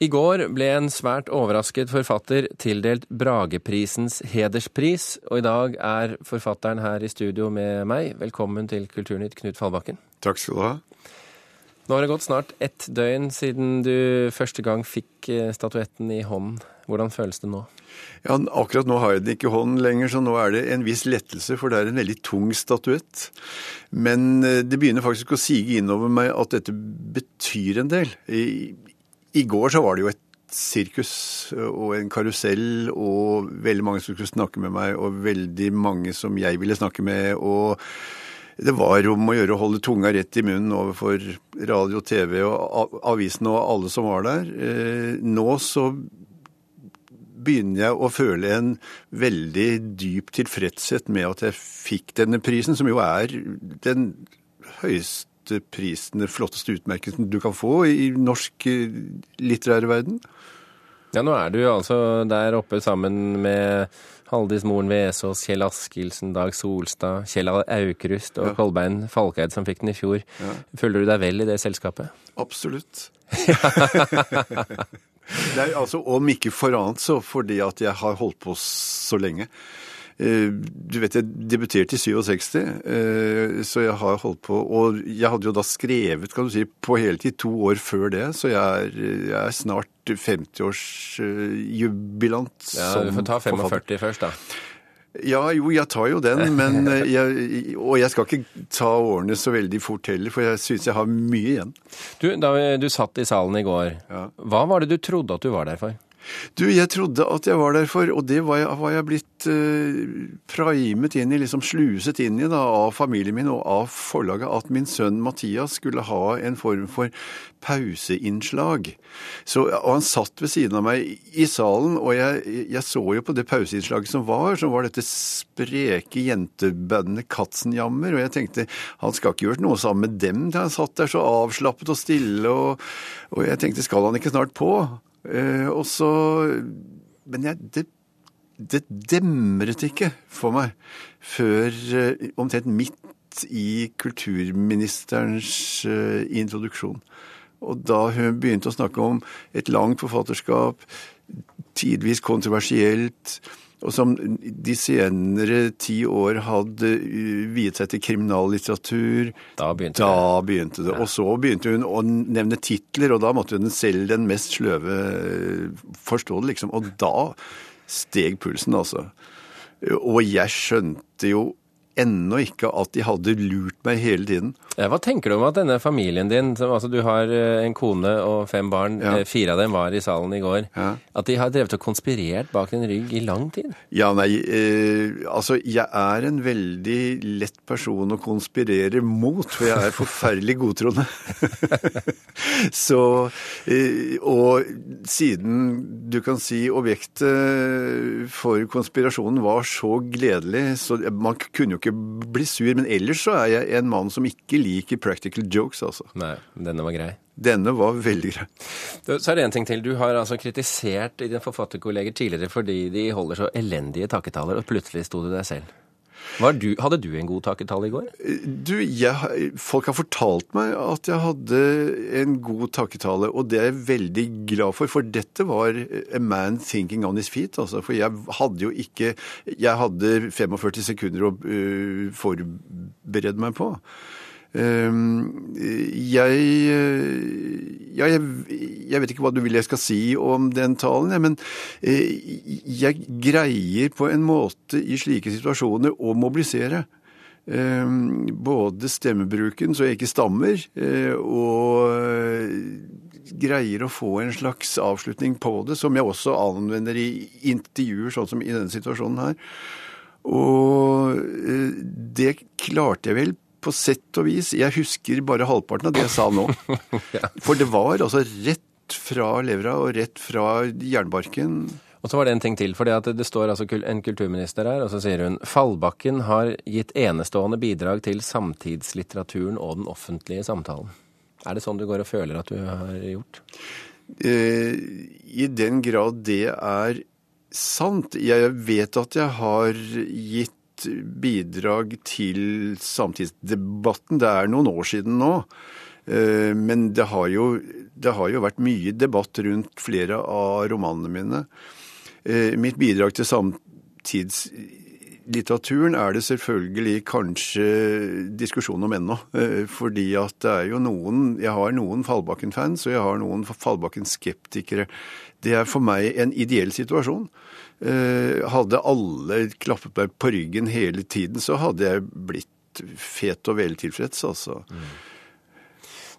I går ble en svært overrasket forfatter tildelt Brageprisens hederspris, og i dag er forfatteren her i studio med meg. Velkommen til Kulturnytt, Knut Fallbakken. Takk skal du ha. Nå har det gått snart ett døgn siden du første gang fikk eh, statuetten i hånden. Hvordan føles det nå? Ja, Akkurat nå har jeg den ikke i hånden lenger, så nå er det en viss lettelse, for det er en veldig tung statuett. Men eh, det begynner faktisk å sige innover meg at dette betyr en del. I, går så var det jo et sirkus og en karusell og veldig mange som skulle snakke med meg, og veldig mange som jeg ville snakke med. og det var om å gjøre å holde tunga rett i munnen overfor radio, TV og avisen og alle som var der. Eh, nå så begynner jeg å føle en veldig dyp tilfredshet med at jeg fikk denne prisen, som jo er den høyeste høyeste prisen, den flotteste utmerkelsen du kan få i norsk litterære litterær verden. Ja, nå er du altså der oppe sammen med Haldis Moren Vesaas, Kjell Askildsen, Dag Solstad, Kjell Aukrust og ja. Kolbein Falkeid som fikk den i fjor. Ja. Føler du deg vel i det selskapet? Absolutt. er altså om ikke for annet så fordi at jeg har holdt på så lenge. Eh, du vet, jeg debuterte i 67, eh, så jeg har holdt på Og jeg hadde jo da skrevet kan du si, på heltid to år før det, så jeg er, jeg er snart 50-årsjubilant. Ja, du får ta 45 forfatter. først, da. Ja, jo, jeg tar jo den, men eh, jeg, Og jeg skal ikke ta årene så veldig fort heller, for jeg syns jeg har mye igjen. Du, da du satt i salen i går, ja. hva var det du trodde at du var der for? Du, jeg trodde at jeg var der for, og det var jeg, var jeg blitt uh, primet inn i, liksom sluset inn i da, av familien min og av forlaget, at min sønn Mathias skulle ha en form for pauseinnslag. Så, og han satt ved siden av meg i salen, og jeg, jeg så jo på det pauseinnslaget som var, som var dette spreke jentebandet Katzenjammer, og jeg tenkte han skal ikke gjøre noe sammen med dem. Han satt der så avslappet og stille, og, og jeg tenkte skal han ikke snart på? Eh, og så Men jeg, det, det demret ikke for meg før eh, omtrent midt i kulturministerens eh, introduksjon. Og da hun begynte å snakke om et langt forfatterskap, tidvis kontroversielt, og som de senere ti år hadde uh, viet seg til kriminallitteratur. Da begynte da det. Begynte det. Ja. Og så begynte hun å nevne titler, og da måtte hun selv den mest sløve uh, forstå det, liksom. Og da steg pulsen, altså. Og jeg skjønte jo ennå ikke at de hadde lurt meg hele tiden. Ja, hva tenker du om at denne familien din, som, altså du har eh, en kone og fem barn, ja. Eh, fire av dem var i salen i går, ja. at de har drevet og konspirert bak din rygg i lang tid? Ja, nei, eh, altså jeg er en veldig lett person å konspirere mot, for jeg er forferdelig godtroende. Så, eh, og siden du kan si objektet for konspirasjonen var så gledelig, så man kunne jo ikke bli sur. Men ellers så er jeg en mann som ikke liker practical jokes, altså. Nei, denne var grei. Denne var veldig grei. Så er det en ting til. Du har altså kritisert dine forfatterkolleger tidligere fordi de holder så elendige takketaler, og plutselig sto du deg selv. Du, hadde du en god takketale i går? Du, jeg, Folk har fortalt meg at jeg hadde en god takketale, og det er jeg veldig glad for. For dette var a man thinking on his feet. Altså, for jeg hadde jo ikke Jeg hadde 45 sekunder å uh, forberede meg på. Ehm, jeg, ja, jeg, jeg vet ikke hva du vil jeg skal si om den talen, men eh, jeg greier på en måte i slike situasjoner å mobilisere. Ehm, både stemmebruken, så jeg ikke stammer, eh, og greier å få en slags avslutning på det, som jeg også anvender i intervjuer, sånn som i denne situasjonen her. Og eh, det klarte jeg vel på sett og vis. Jeg husker bare halvparten av det jeg sa nå. For det var altså rett fra levra og rett fra jernbarken. Og så var det en ting til, for det står altså en kulturminister her, og så sier hun Fallbakken har gitt enestående bidrag til samtidslitteraturen og den offentlige samtalen. Er det sånn du går og føler at du har gjort? Eh, I den grad det er sant. Jeg vet at jeg har gitt bidrag til samtidsdebatten. Det er noen år siden nå. Eh, men det har, jo, det har jo vært mye debatt rundt flere av romanene mine. Eh, mitt bidrag til samtidslitteraturen er det selvfølgelig kanskje diskusjon om ennå. Eh, fordi at det er jo noen Jeg har noen Fallbakken-fans, og jeg har noen Fallbakken-skeptikere. Det er for meg en ideell situasjon. Hadde alle klappet meg på ryggen hele tiden, så hadde jeg blitt fet og veltilfreds, altså. Mm.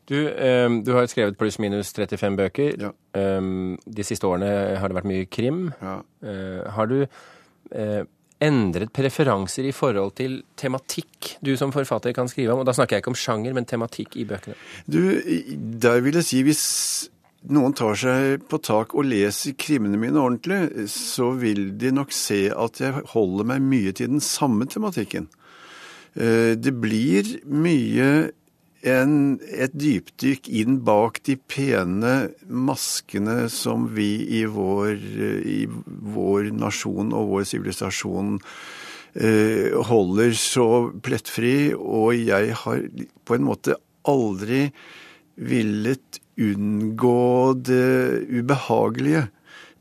Du, um, du har skrevet pluss-minus 35 bøker. Ja. Um, de siste årene har det vært mye krim. Ja. Har du endret preferanser i forhold til tematikk du som forfatter kan skrive om? Og da snakker jeg ikke om sjanger, men tematikk i bøkene. Du, der vil jeg si hvis noen tar seg på tak og leser krimene mine ordentlig, så vil de nok se at jeg holder meg mye til den samme tematikken. Det blir mye en, et dypdykk inn bak de pene maskene som vi i vår, i vår nasjon og vår sivilisasjon eh, holder så plettfri, og jeg har på en måte aldri villet unngå det ubehagelige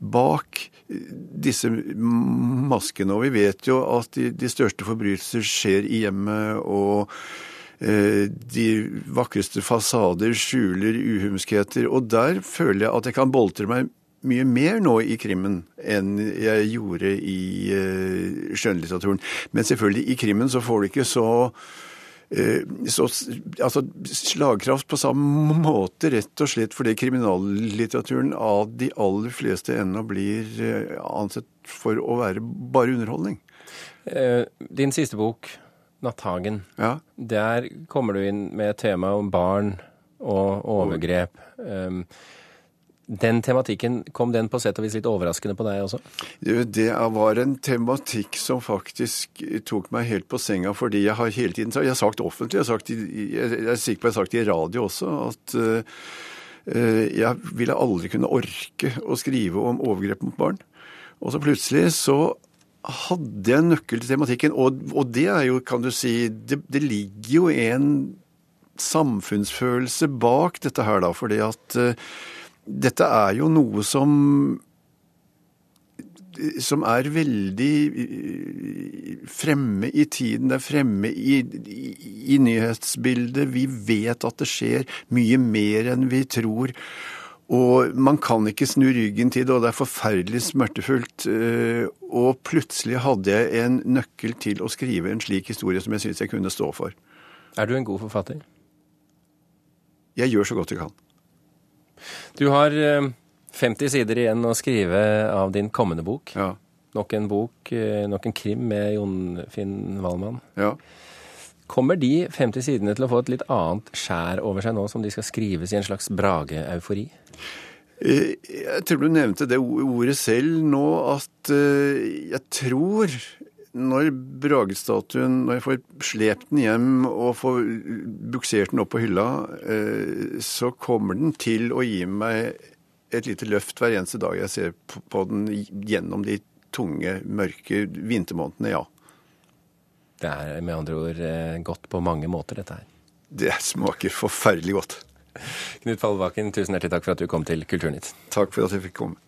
bak disse maskene. Og vi vet jo at de, de største forbrytelser skjer i hjemmet. og Eh, de vakreste fasader skjuler uhumskheter. Og der føler jeg at jeg kan boltre meg mye mer nå i krimmen enn jeg gjorde i uh, skjønnlitteraturen. Men selvfølgelig, i krimmen så får du ikke så, så altså, slagkraft på samme måte, rett og slett fordi kriminallitteraturen av de aller fleste ennå blir uh, ansett for å være bare underholdning. Din siste bok, Natthagen. Ja. Der kommer du inn med et tema om barn og overgrep. Den tematikken, kom den på sett og vis litt overraskende på deg også? Det var en tematikk som faktisk tok meg helt på senga, fordi jeg har hele tiden jeg har sagt offentlig, jeg, har sagt, jeg er sikker på jeg har sagt det i radio også, at uh, jeg ville aldri kunne orke å skrive om overgrep mot barn. Og så plutselig så hadde en nøkkel til tematikken, og, og, det er jo, kan du si det, det, ligger jo en samfunnsfølelse bak dette her, da. Fordi at uh, dette er jo noe som som er veldig eh, fremme i tiden. Det er fremme i, i, i nyhetsbildet. Vi vet at det skjer mye mer enn vi tror. Og man kan ikke snu ryggen til det, og det er forferdelig smertefullt. Eh, og plutselig hadde jeg en nøkkel til å skrive en slik historie som jeg syns jeg kunne stå for. Er du en god forfatter? Jeg gjør så godt jeg kan. Du har 50 eh, sider igjen å skrive av din kommende bok. Ja. Nok en bok, eh, nok en krim med Jon Finn Wallmann. Ja. Kommer de 50 sidene til å få et litt annet skjær over seg nå som de skal skrives i en slags Brage-eufori? Eh, jeg tror du nevnte det ordet selv nå, at jeg tror når Bragestatuen, når jeg får slept den hjem og får buksert den opp på hylla, eh, så kommer den til å gi meg et lite løft hver eneste dag jeg ser på den gjennom de tunge, mørke vintermånedene, ja. Det er med andre ord eh, godt på mange måter, dette her. Det smaker forferdelig godt. Knut Fallbakken, tusen hjertelig takk for at du kom til Kulturnytt. Takk for at jeg fikk komme.